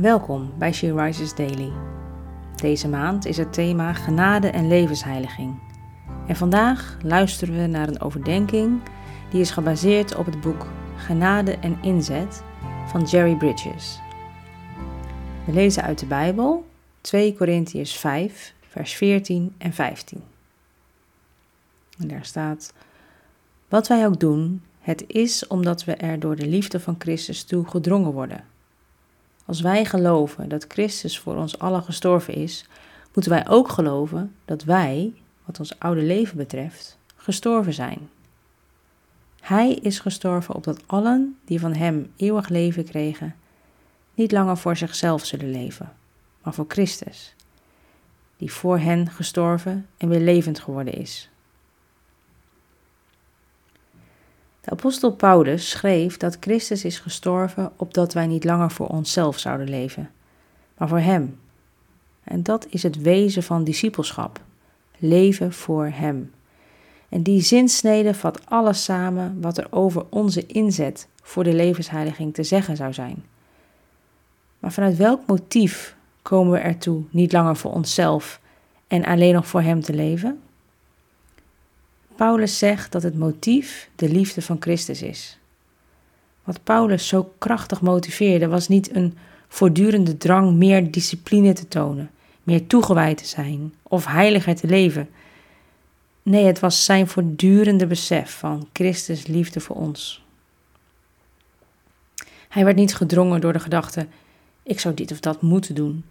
Welkom bij She Rises Daily. Deze maand is het thema genade en levensheiliging. En vandaag luisteren we naar een overdenking die is gebaseerd op het boek Genade en Inzet van Jerry Bridges. We lezen uit de Bijbel 2 Korintiërs 5, vers 14 en 15. En daar staat: Wat wij ook doen, het is omdat we er door de liefde van Christus toe gedrongen worden. Als wij geloven dat Christus voor ons allen gestorven is, moeten wij ook geloven dat wij, wat ons oude leven betreft, gestorven zijn. Hij is gestorven opdat allen die van Hem eeuwig leven kregen, niet langer voor zichzelf zullen leven, maar voor Christus, die voor hen gestorven en weer levend geworden is. De apostel Paulus schreef dat Christus is gestorven opdat wij niet langer voor onszelf zouden leven, maar voor Hem. En dat is het wezen van discipelschap, leven voor Hem. En die zinsnede vat alles samen wat er over onze inzet voor de levensheiliging te zeggen zou zijn. Maar vanuit welk motief komen we ertoe niet langer voor onszelf en alleen nog voor Hem te leven? Paulus zegt dat het motief de liefde van Christus is. Wat Paulus zo krachtig motiveerde was niet een voortdurende drang meer discipline te tonen, meer toegewijd te zijn of heiliger te leven. Nee, het was zijn voortdurende besef van Christus liefde voor ons. Hij werd niet gedrongen door de gedachte: ik zou dit of dat moeten doen.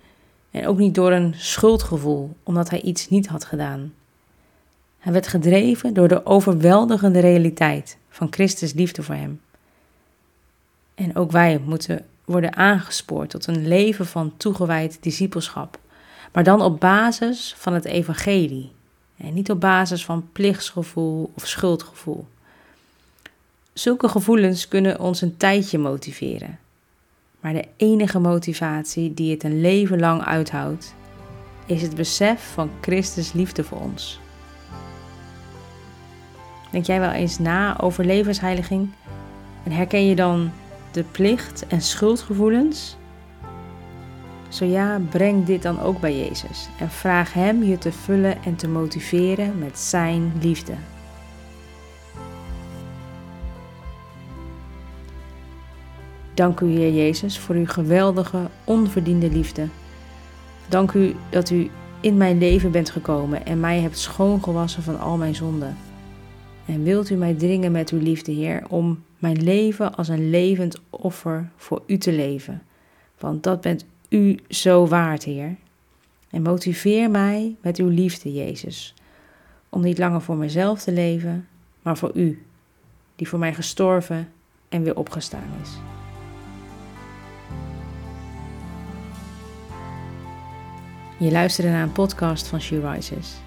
En ook niet door een schuldgevoel omdat hij iets niet had gedaan. Hij werd gedreven door de overweldigende realiteit van Christus liefde voor hem. En ook wij moeten worden aangespoord tot een leven van toegewijd discipelschap, maar dan op basis van het evangelie en niet op basis van plichtsgevoel of schuldgevoel. Zulke gevoelens kunnen ons een tijdje motiveren, maar de enige motivatie die het een leven lang uithoudt, is het besef van Christus liefde voor ons. Denk jij wel eens na over levensheiliging? En herken je dan de plicht en schuldgevoelens? Zo ja, breng dit dan ook bij Jezus en vraag Hem je te vullen en te motiveren met Zijn liefde. Dank u, Heer Jezus, voor uw geweldige, onverdiende liefde. Dank u dat u in mijn leven bent gekomen en mij hebt schoongewassen van al mijn zonden. En wilt u mij dringen met uw liefde, Heer, om mijn leven als een levend offer voor u te leven. Want dat bent u zo waard, Heer. En motiveer mij met uw liefde, Jezus, om niet langer voor mezelf te leven, maar voor u, die voor mij gestorven en weer opgestaan is. Je luisterde naar een podcast van She Rises.